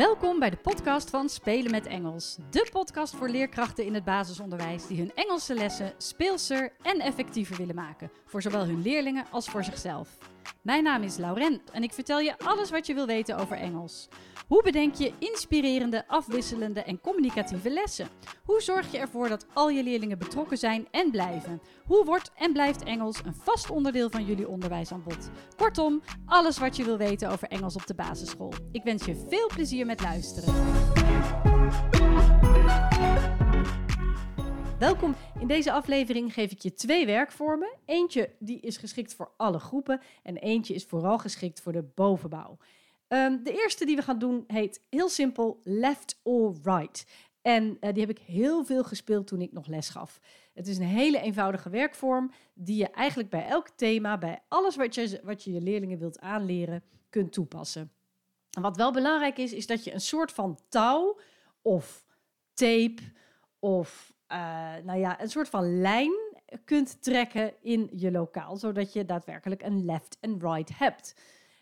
Welkom bij de podcast van Spelen met Engels. De podcast voor leerkrachten in het basisonderwijs die hun Engelse lessen speelser en effectiever willen maken. Voor zowel hun leerlingen als voor zichzelf. Mijn naam is Laurent en ik vertel je alles wat je wil weten over Engels. Hoe bedenk je inspirerende, afwisselende en communicatieve lessen? Hoe zorg je ervoor dat al je leerlingen betrokken zijn en blijven? Hoe wordt en blijft Engels een vast onderdeel van jullie onderwijsaanbod? Kortom, alles wat je wil weten over Engels op de basisschool. Ik wens je veel plezier met luisteren. Welkom. In deze aflevering geef ik je twee werkvormen. Eentje die is geschikt voor alle groepen en eentje is vooral geschikt voor de bovenbouw. Um, de eerste die we gaan doen heet heel simpel left or right. En uh, die heb ik heel veel gespeeld toen ik nog les gaf. Het is een hele eenvoudige werkvorm die je eigenlijk bij elk thema, bij alles wat je wat je, je leerlingen wilt aanleren, kunt toepassen. En wat wel belangrijk is, is dat je een soort van touw of tape of uh, nou ja, een soort van lijn kunt trekken in je lokaal, zodat je daadwerkelijk een left en right hebt.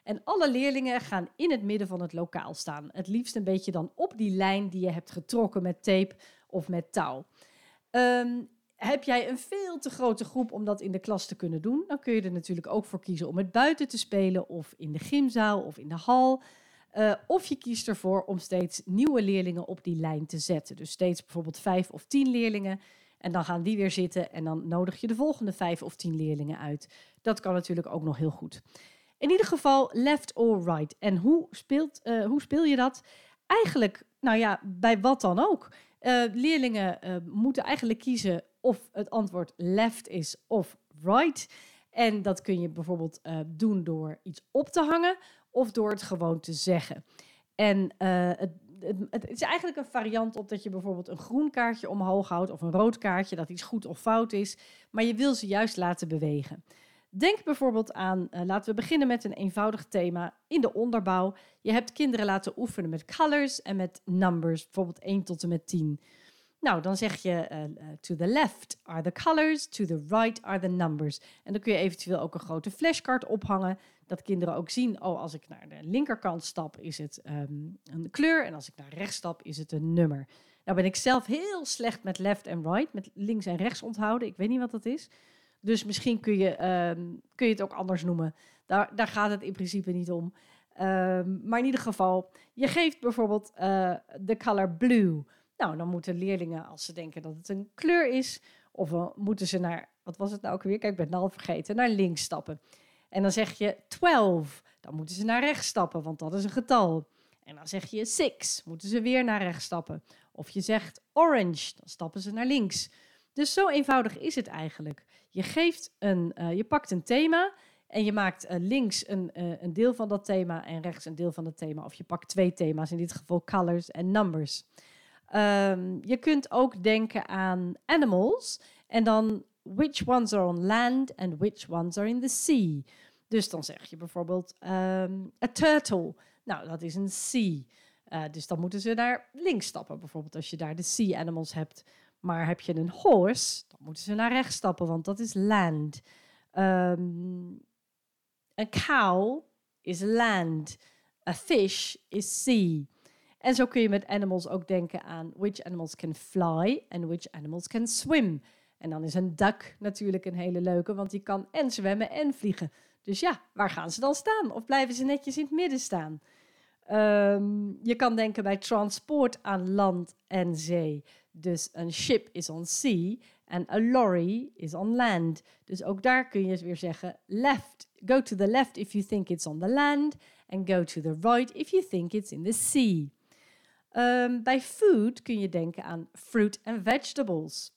En alle leerlingen gaan in het midden van het lokaal staan. Het liefst een beetje dan op die lijn die je hebt getrokken met tape of met touw. Um, heb jij een veel te grote groep om dat in de klas te kunnen doen, dan kun je er natuurlijk ook voor kiezen om het buiten te spelen of in de gymzaal of in de hal. Uh, of je kiest ervoor om steeds nieuwe leerlingen op die lijn te zetten. Dus steeds bijvoorbeeld vijf of tien leerlingen. En dan gaan die weer zitten en dan nodig je de volgende vijf of tien leerlingen uit. Dat kan natuurlijk ook nog heel goed. In ieder geval left or right. En hoe, speelt, uh, hoe speel je dat? Eigenlijk, nou ja, bij wat dan ook. Uh, leerlingen moeten eigenlijk kiezen of het antwoord left is of right. En dat kun je bijvoorbeeld doen door iets op te hangen of door het gewoon te zeggen. En het, het, het, is eigenlijk een variant op dat je bijvoorbeeld een groen kaartje omhoog houdt of een rood kaartje, dat iets goed of fout is, maar je wil ze juist laten bewegen. Denk bijvoorbeeld aan, uh, laten we beginnen met een eenvoudig thema in de onderbouw. Je hebt kinderen laten oefenen met colors en met numbers, bijvoorbeeld 1 tot en met 10. Nou, dan zeg je uh, uh, to the left are the colors, to the right are the numbers. En dan kun je eventueel ook een grote flashcard ophangen, dat kinderen ook zien, oh, als ik naar de linkerkant stap is het um, een kleur en als ik naar rechts stap is het een nummer. Nou ben ik zelf heel slecht met left en right, met links en rechts onthouden. Ik weet niet wat dat is. Dus misschien kun je, um, kun je het ook anders noemen. Daar, daar gaat het in principe niet om. Um, maar in ieder geval, je geeft bijvoorbeeld uh, de color blue. Nou, dan moeten leerlingen, als ze denken dat het een kleur is, of moeten ze naar, wat was het nou ook weer? Kijk, ik ben het al vergeten, naar links stappen. En dan zeg je 12, dan moeten ze naar rechts stappen, want dat is een getal. En dan zeg je 6, moeten ze weer naar rechts stappen. Of je zegt orange, dan stappen ze naar links. Dus zo eenvoudig is het eigenlijk. Je, geeft een, uh, je pakt een thema en je maakt uh, links een, uh, een deel van dat thema en rechts een deel van dat thema. Of je pakt twee thema's, in dit geval colors en numbers. Um, je kunt ook denken aan animals en dan which ones are on land and which ones are in the sea. Dus dan zeg je bijvoorbeeld um, a turtle. Nou, dat is een sea. dus dan moeten ze naar links stappen, bijvoorbeeld als je daar de sea animals hebt. Maar heb je een horse, dan moeten ze naar rechts stappen, want dat is land. Um, een cow is land. A fish is sea. En zo kun je met animals ook denken aan which animals can fly and which animals can swim. En dan is een duck natuurlijk een hele leuke, want die kan en zwemmen en vliegen. Dus ja, waar gaan ze dan staan? Of blijven ze netjes in het midden staan? Um, je kan denken bij transport aan land en zee. Dus een ship is on sea en a lorry is on land. Dus ook daar kun je weer zeggen left. Go to the left if you think it's on the land. And go to the right if you think it's in the sea. Um, bij food kun je denken aan fruit and vegetables.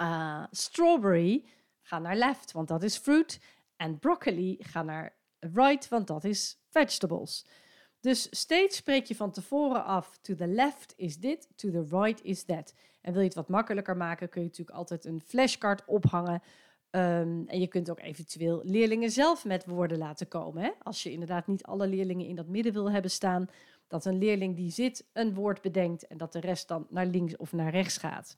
Uh, strawberry, ga naar left, want dat is fruit. En broccoli, ga naar right, want dat is vegetables. Dus steeds spreek je van tevoren af, to the left is dit, to the right is that. En wil je het wat makkelijker maken, kun je natuurlijk altijd een flashcard ophangen. Um, en je kunt ook eventueel leerlingen zelf met woorden laten komen. Hè? Als je inderdaad niet alle leerlingen in dat midden wil hebben staan, dat een leerling die zit een woord bedenkt en dat de rest dan naar links of naar rechts gaat.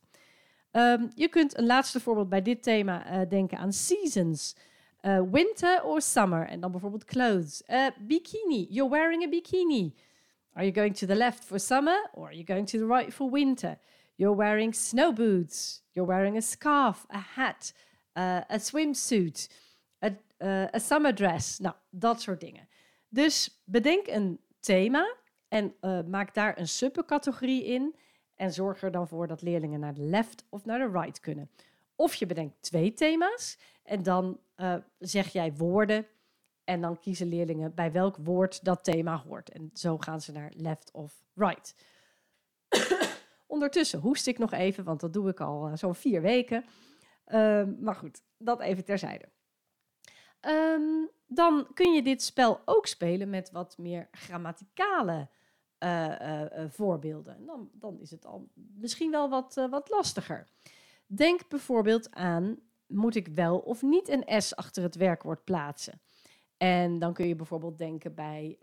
Um, je kunt een laatste voorbeeld bij dit thema uh, denken aan seasons. Uh, winter or summer. En dan bijvoorbeeld clothes. Uh, bikini. You're wearing a bikini. Are you going to the left for summer or are you going to the right for winter? You're wearing snow boots. You're wearing a scarf, a hat, a swimsuit, a, a summer dress. Nou, dat soort dingen. Dus bedenk een thema en uh, maak daar een subcategorie in. En zorg er dan voor dat leerlingen naar de left of naar de right kunnen. Of je bedenkt twee thema's en dan uh, zeg jij woorden. En dan kiezen leerlingen bij welk woord dat thema hoort. En zo gaan ze naar left of right. Ondertussen hoest ik nog even, want dat doe ik al uh, zo'n vier weken. Uh, maar goed, dat even terzijde. Um, dan kun je dit spel ook spelen met wat meer grammaticale uh, voorbeelden. Dan, dan is het al misschien wel wat, wat lastiger. Denk bijvoorbeeld aan, moet ik wel of niet een S achter het werkwoord plaatsen? En dan kun je bijvoorbeeld denken bij,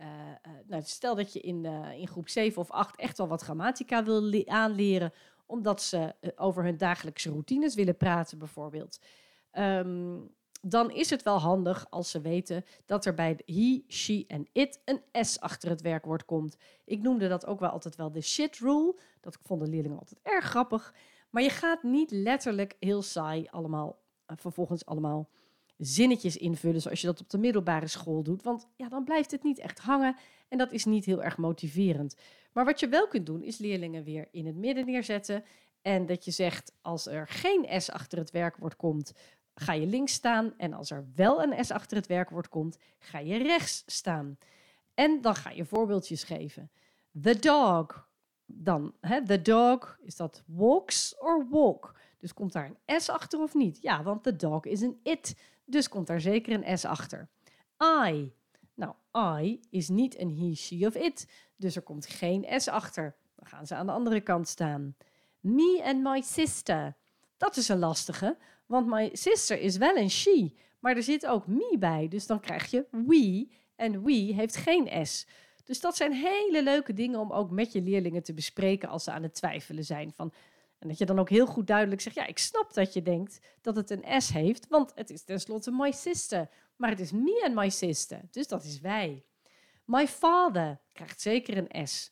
nou, stel dat je in, uh, in groep 7 of 8 echt wel wat grammatica wil aanleren, omdat ze over hun dagelijkse routines willen praten bijvoorbeeld. Um, dan is het wel handig als ze weten dat er bij he, she en it een S achter het werkwoord komt. Ik noemde dat ook wel altijd wel de shit rule. Dat vonden leerlingen altijd erg grappig. Maar je gaat niet letterlijk heel saai allemaal, vervolgens allemaal zinnetjes invullen zoals je dat op de middelbare school doet. Want ja, dan blijft het niet echt hangen en dat is niet heel erg motiverend. Maar wat je wel kunt doen is leerlingen weer in het midden neerzetten. En dat je zegt, als er geen S achter het werkwoord komt, ga je links staan. En als er wel een S achter het werkwoord komt, ga je rechts staan. En dan ga je voorbeeldjes geven. The dog. Dan, hè, the dog, is dat walks or walk? Dus komt daar een S achter of niet? Ja, want the dog is een it. Dus komt daar zeker een S achter. I. Nou, I is niet een he, she of it. Dus er komt geen S achter. Dan gaan ze aan de andere kant staan. Me and my sister. Dat is een lastige, want my sister is wel een she. Maar er zit ook me bij. Dus dan krijg je we. En we heeft geen S. Dus dat zijn hele leuke dingen om ook met je leerlingen te bespreken als ze aan het twijfelen zijn. Van, en dat je dan ook heel goed duidelijk zegt: Ja, ik snap dat je denkt dat het een S heeft, want het is tenslotte my sister. Maar het is me and my sister, dus dat is wij. My father krijgt zeker een S.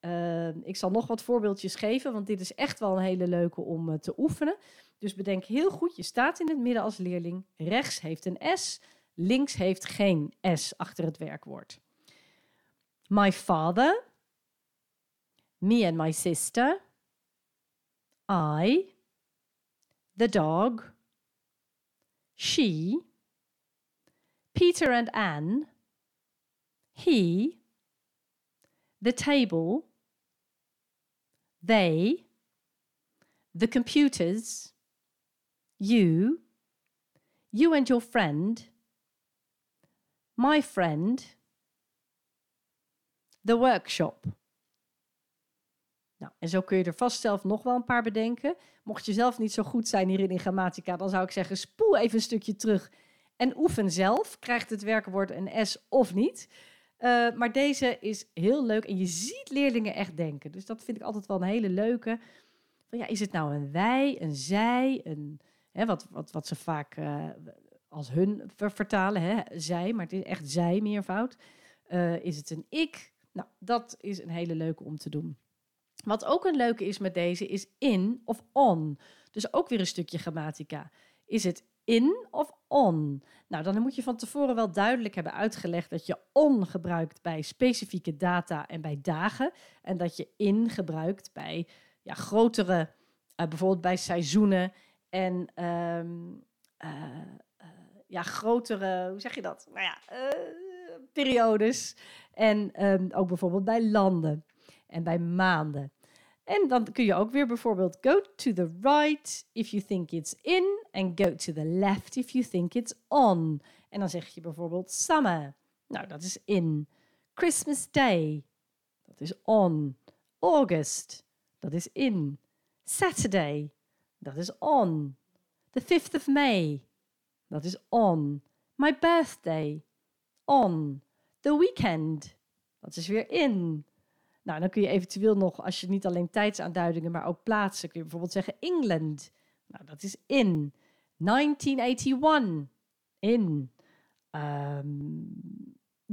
Uh, ik zal nog wat voorbeeldjes geven, want dit is echt wel een hele leuke om uh, te oefenen. Dus bedenk heel goed: je staat in het midden als leerling. Rechts heeft een S, links heeft geen S achter het werkwoord. My father, me and my sister. I, the dog, she, Peter and Anne, he, the table, they, the computers, you, you and your friend, my friend, the workshop. Nou, en zo kun je er vast zelf nog wel een paar bedenken. Mocht je zelf niet zo goed zijn hierin in grammatica, dan zou ik zeggen: spoel even een stukje terug en oefen zelf. Krijgt het werkwoord een S of niet? Uh, maar deze is heel leuk en je ziet leerlingen echt denken. Dus dat vind ik altijd wel een hele leuke. Van, ja, is het nou een wij, een zij, een, hè, wat, wat, wat ze vaak uh, als hun ver vertalen, hè, zij, maar het is echt zij meervoud. Uh, is het een ik? Nou, dat is een hele leuke om te doen. Wat ook een leuke is met deze is in of on. Dus ook weer een stukje grammatica. Is het in of on? Nou, dan moet je van tevoren wel duidelijk hebben uitgelegd dat je on gebruikt bij specifieke data en bij dagen. En dat je in gebruikt bij ja, grotere, uh, bijvoorbeeld bij seizoenen en um, uh, uh, ja, grotere, hoe zeg je dat? Nou ja, periodes. En um, ook bijvoorbeeld bij landen en bij maanden. En dan kun je ook weer bijvoorbeeld go to the right if you think it's in and go to the left if you think it's on. En dan zeg je bijvoorbeeld summer. Nou, dat is in. Christmas Day. Dat is on. August. Dat is in. Saturday. Dat is on. The 5th of May. Dat is on. My birthday. On. The weekend. Dat is weer in. Nou, dan kun je eventueel nog, als je niet alleen tijdsaanduidingen, maar ook plaatsen, kun je bijvoorbeeld zeggen England. Nou, dat is in. 1981. In. Um,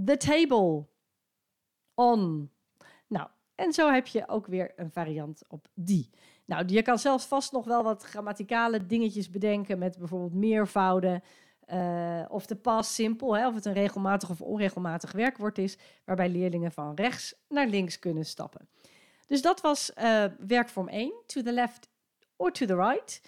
the table. On. En zo heb je ook weer een variant op die. Nou, je kan zelfs vast nog wel wat grammaticale dingetjes bedenken met bijvoorbeeld meervouden. Uh, of de past simpel, of het een regelmatig of onregelmatig werkwoord is, waarbij leerlingen van rechts naar links kunnen stappen. Dus dat was uh, werkvorm 1, to the left or to the right.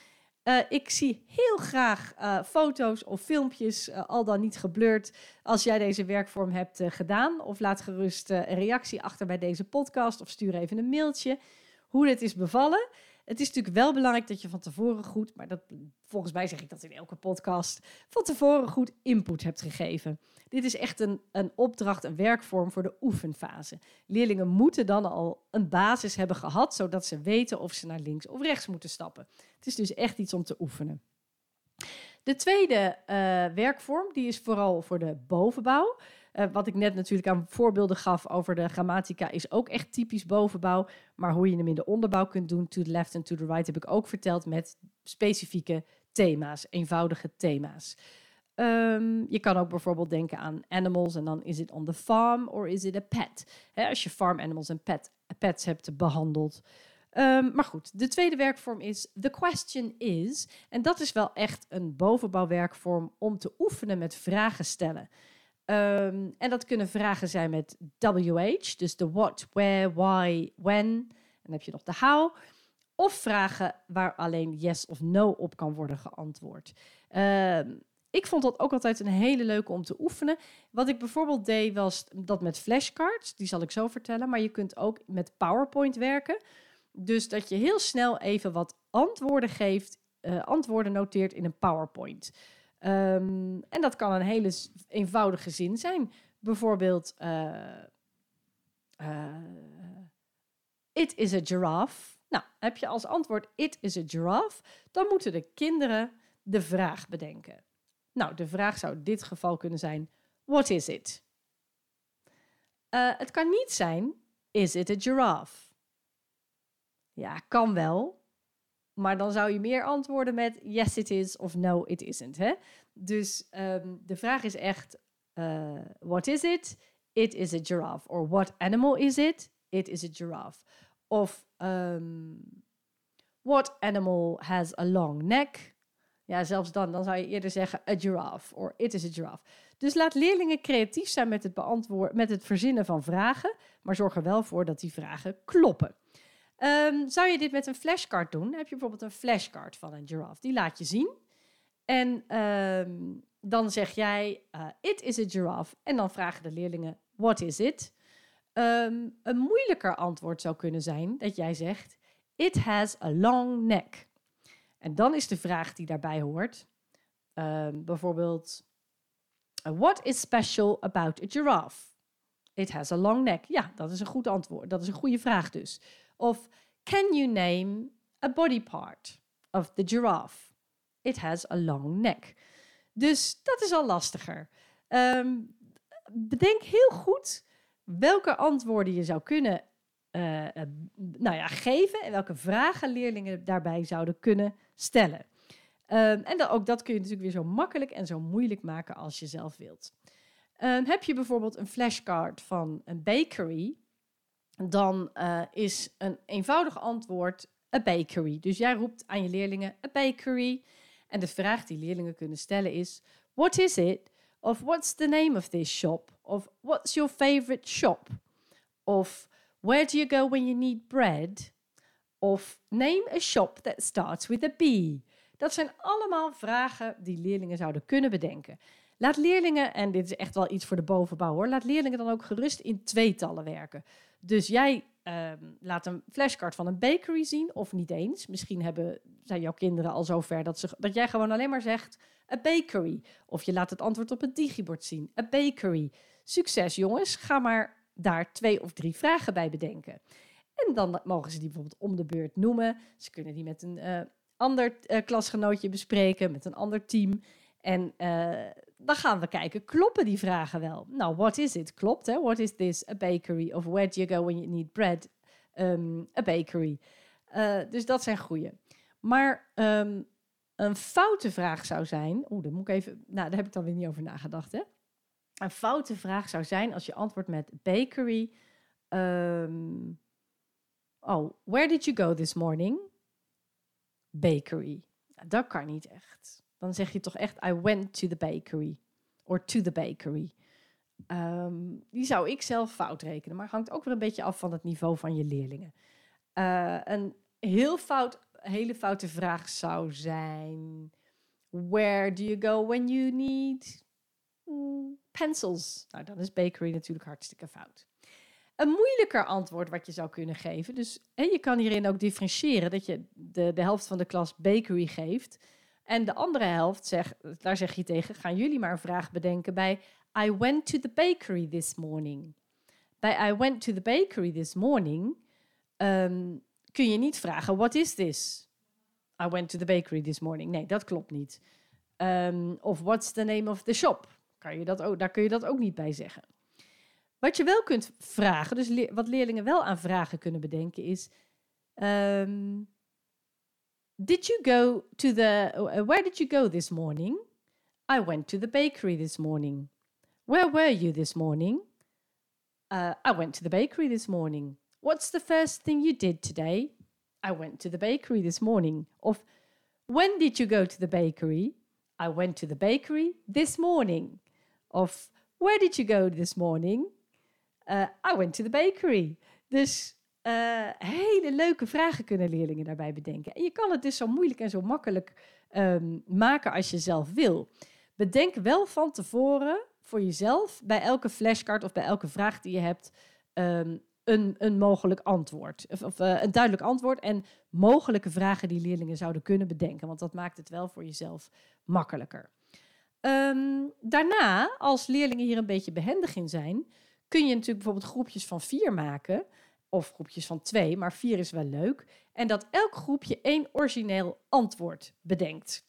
Uh, ik zie heel graag uh, foto's of filmpjes, uh, al dan niet geblurred, als jij deze werkvorm hebt gedaan. Of laat gerust een reactie achter bij deze podcast of stuur even een mailtje hoe dit is bevallen. Het is natuurlijk wel belangrijk dat je van tevoren goed, maar dat, volgens mij zeg ik dat in elke podcast, van tevoren goed input hebt gegeven. Dit is echt een, een opdracht, een werkvorm voor de oefenfase. Leerlingen moeten dan al een basis hebben gehad, zodat ze weten of ze naar links of rechts moeten stappen. Het is dus echt iets om te oefenen. De tweede uh, werkvorm, die is vooral voor de bovenbouw. Uh, wat ik net natuurlijk aan voorbeelden gaf over de grammatica, is ook echt typisch bovenbouw. Maar hoe je hem in de onderbouw kunt doen, to the left en to the right, heb ik ook verteld met specifieke thema's, eenvoudige thema's. Um, je kan ook bijvoorbeeld denken aan animals en dan is het on the farm or is it a pet? Als je farm animals en pet, pets hebt behandeld. Um, maar goed, de tweede werkvorm is the question is. En dat is wel echt een bovenbouwwerkvorm om te oefenen met vragen stellen. Um, en dat kunnen vragen zijn met WH, dus de what, where, why, when. En dan heb je nog de how. Of vragen waar alleen yes of no op kan worden geantwoord. Um, ik vond dat ook altijd een hele leuke om te oefenen. Wat ik bijvoorbeeld deed was dat met flashcards, die zal ik zo vertellen. Maar je kunt ook met PowerPoint werken. Dus dat je heel snel even wat antwoorden geeft, uh, antwoorden noteert in een PowerPoint. Um, en dat kan een hele eenvoudige zin zijn. Bijvoorbeeld, uh, uh, it is a giraffe. Nou, heb je als antwoord it is a giraffe, dan moeten de kinderen de vraag bedenken. Nou, de vraag zou in dit geval kunnen zijn: What is it? Uh, het kan niet zijn: Is it a giraffe? Ja, kan wel. Maar dan zou je meer antwoorden met yes it is of no it isn't. Hè? Dus um, de vraag is echt: uh, What is it? It is a giraffe. Or what animal is it? It is a giraffe. Of um, what animal has a long neck? Ja, zelfs dan, dan zou je eerder zeggen a giraffe or it is a giraffe. Dus laat leerlingen creatief zijn met het, beantwoorden, met het verzinnen van vragen, maar zorg er wel voor dat die vragen kloppen. Um, zou je dit met een flashcard doen? Heb je bijvoorbeeld een flashcard van een giraffe. Die laat je zien. En um, dan zeg jij, uh, it is a giraffe. En dan vragen de leerlingen, what is it? Um, een moeilijker antwoord zou kunnen zijn dat jij zegt, it has a long neck. En dan is de vraag die daarbij hoort, bijvoorbeeld, what is special about a giraffe? It has a long neck. Ja, dat is een goed antwoord. Dat is een goede vraag dus. Of, can you name a body part of the giraffe? It has a long neck. Dus dat is al lastiger. Um, bedenk heel goed welke antwoorden je zou kunnen uh, uh, nou ja, geven en welke vragen leerlingen daarbij zouden kunnen stellen. Um, en ook dat kun je natuurlijk weer zo makkelijk en zo moeilijk maken als je zelf wilt. Um, heb je bijvoorbeeld een flashcard van een bakery, dan uh, is een eenvoudig antwoord a bakery. Dus jij roept aan je leerlingen a bakery. En de vraag die leerlingen kunnen stellen is: What is it? Of what's the name of this shop? Of what's your favorite shop? Of where do you go when you need bread? Of name a shop that starts with a B. Dat zijn allemaal vragen die leerlingen zouden kunnen bedenken. Laat leerlingen, en dit is echt wel iets voor de bovenbouw hoor, laat leerlingen dan ook gerust in tweetallen werken. Dus jij um, laat een flashcard van een bakery zien, of niet eens. Misschien hebben, zijn jouw kinderen al zover dat, ze, dat jij gewoon alleen maar zegt a bakery. Of je laat het antwoord op het digibord zien, a bakery. Succes jongens, ga maar daar twee of drie vragen bij bedenken. En dan mogen ze die bijvoorbeeld om de beurt noemen. Ze kunnen die met een uh, ander uh, klasgenootje bespreken, met een ander team. En uh, dan gaan we kijken, kloppen die vragen wel? Nou, what is it? Klopt, hè? What is this? A bakery. Of where do you go when you need bread? Um, a bakery. dus dat zijn goede. Maar um, een foute vraag zou zijn... Oeh, daar moet ik even... Nou, daar heb ik dan weer niet over nagedacht, hè? Een foute vraag zou zijn als je antwoordt met bakery... Um, Oh, where did you go this morning? Bakery. Nou, Dat kan niet echt. Dan zeg je toch echt, I went to the bakery. Or to the bakery. Ehm, die zou ik zelf fout rekenen, maar hangt ook weer een beetje af van het niveau van je leerlingen. Eh, een heel fout, hele foute vraag zou zijn: Where do you go when you need mm, pencils? Nou, dan is bakery natuurlijk hartstikke fout. Een moeilijker antwoord wat je zou kunnen geven. Dus hè, je kan hierin ook differentiëren dat je de, de helft van de klas bakery geeft. En de andere helft, zeg, daar zeg je tegen, gaan jullie maar een vraag bedenken bij I went to the bakery this morning. Bij I went to the bakery this morning ehm, kun je niet vragen, what is this? I went to the bakery this morning. Nee, dat klopt niet. Ehm, of what's the name of the shop? Kan je dat ook, daar kun je dat ook niet bij zeggen. Wat je wel kunt vragen, dus wat leerlingen wel aan vragen kunnen bedenken, is: ehm, Did you go to the. uh, where did you go this morning? I went to the bakery this morning. Where were you this morning? Uh, I went to the bakery this morning. What's the first thing you did today? I went to the bakery this morning. Of when did you go to the bakery? I went to the bakery this morning. Of where did you go this morning? Uh, I went to the bakery. Dus eh, hele leuke vragen kunnen leerlingen daarbij bedenken. En je kan het dus zo moeilijk en zo makkelijk ehm, maken als je zelf wil. Bedenk wel van tevoren voor jezelf bij elke flashcard of bij elke vraag die je hebt ehm, een, een mogelijk antwoord. Of, of eh, een duidelijk antwoord en mogelijke vragen die leerlingen zouden kunnen bedenken. Want dat maakt het wel voor jezelf makkelijker. Ehm, daarna, als leerlingen hier een beetje behendig in zijn, kun je natuurlijk bijvoorbeeld groepjes van vier maken. Of groepjes van twee, maar vier is wel leuk. En dat elk groepje één origineel antwoord bedenkt.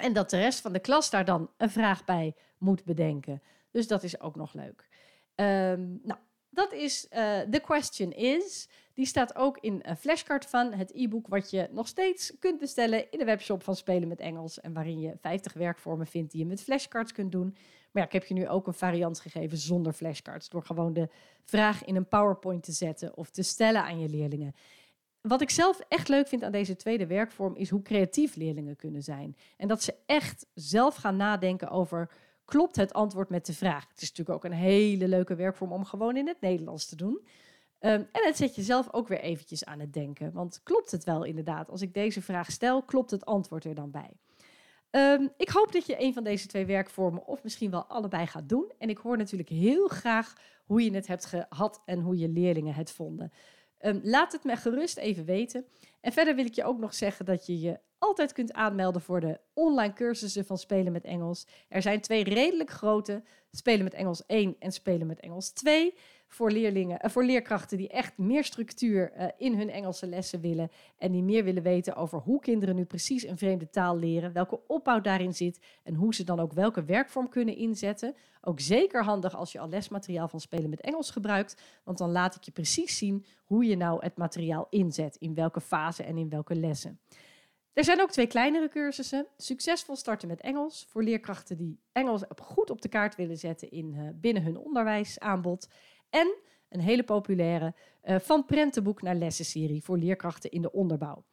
En dat de rest van de klas daar dan een vraag bij moet bedenken. Dus dat is ook nog leuk. Ehm, nou, dat is eh The Question Is. Die staat ook in een flashcard van het e-book wat je nog steeds kunt bestellen in de webshop van Spelen met Engels. En waarin je 50 werkvormen vindt die je met flashcards kunt doen. Maar ja, ik heb je nu ook een variant gegeven zonder flashcards. Door gewoon de vraag in een PowerPoint te zetten of te stellen aan je leerlingen. Wat ik zelf echt leuk vind aan deze tweede werkvorm is hoe creatief leerlingen kunnen zijn. En dat ze echt zelf gaan nadenken over klopt het antwoord met de vraag. Het is natuurlijk ook een hele leuke werkvorm om gewoon in het Nederlands te doen. Ehm, en het zet je zelf ook weer eventjes aan het denken. Want klopt het wel inderdaad? Als ik deze vraag stel, klopt het antwoord er dan bij? Ehm, ik hoop dat je een van deze twee werkvormen of misschien wel allebei gaat doen. En ik hoor natuurlijk heel graag hoe je het hebt gehad en hoe je leerlingen het vonden. Ehm, laat het me gerust even weten. En verder wil ik je ook nog zeggen dat je je altijd kunt aanmelden voor de online cursussen van Spelen met Engels. Er zijn twee redelijk grote, Spelen met Engels 1 en Spelen met Engels 2. Voor, leerlingen, eh, voor leerkrachten die echt meer structuur eh, in hun Engelse lessen willen. En die meer willen weten over hoe kinderen nu precies een vreemde taal leren. Welke opbouw daarin zit. En hoe ze dan ook welke werkvorm kunnen inzetten. Ook zeker handig als je al lesmateriaal van Spelen met Engels gebruikt. Want dan laat ik je precies zien hoe je nou het materiaal inzet. In welke fase en in welke lessen. Er zijn ook twee kleinere cursussen. Succesvol starten met Engels. Voor leerkrachten die Engels goed op de kaart willen zetten in, eh, binnen hun onderwijsaanbod. En een hele populaire eh, van prentenboek naar lessenserie voor leerkrachten in de onderbouw.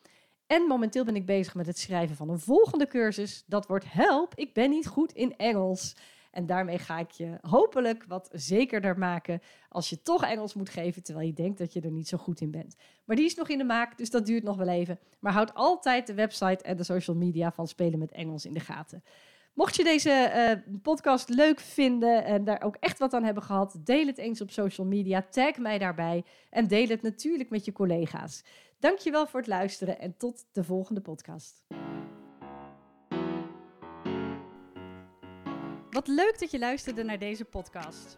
En momenteel ben ik bezig met het schrijven van een volgende cursus. Dat wordt Help, ik ben niet goed in Engels. En daarmee ga ik je hopelijk wat zekerder maken als je toch Engels moet geven, terwijl je denkt dat je er niet zo goed in bent. Maar die is nog in de maak, dus dat duurt nog wel even. Maar houd altijd de website en de social media van Spelen met Engels in de gaten. Mocht je deze eh, podcast leuk vinden en daar ook echt wat aan hebben gehad, deel het eens op social media, tag mij daarbij en deel het natuurlijk met je collega's. Dankjewel voor het luisteren en tot de volgende podcast. Wat leuk dat je luisterde naar deze podcast.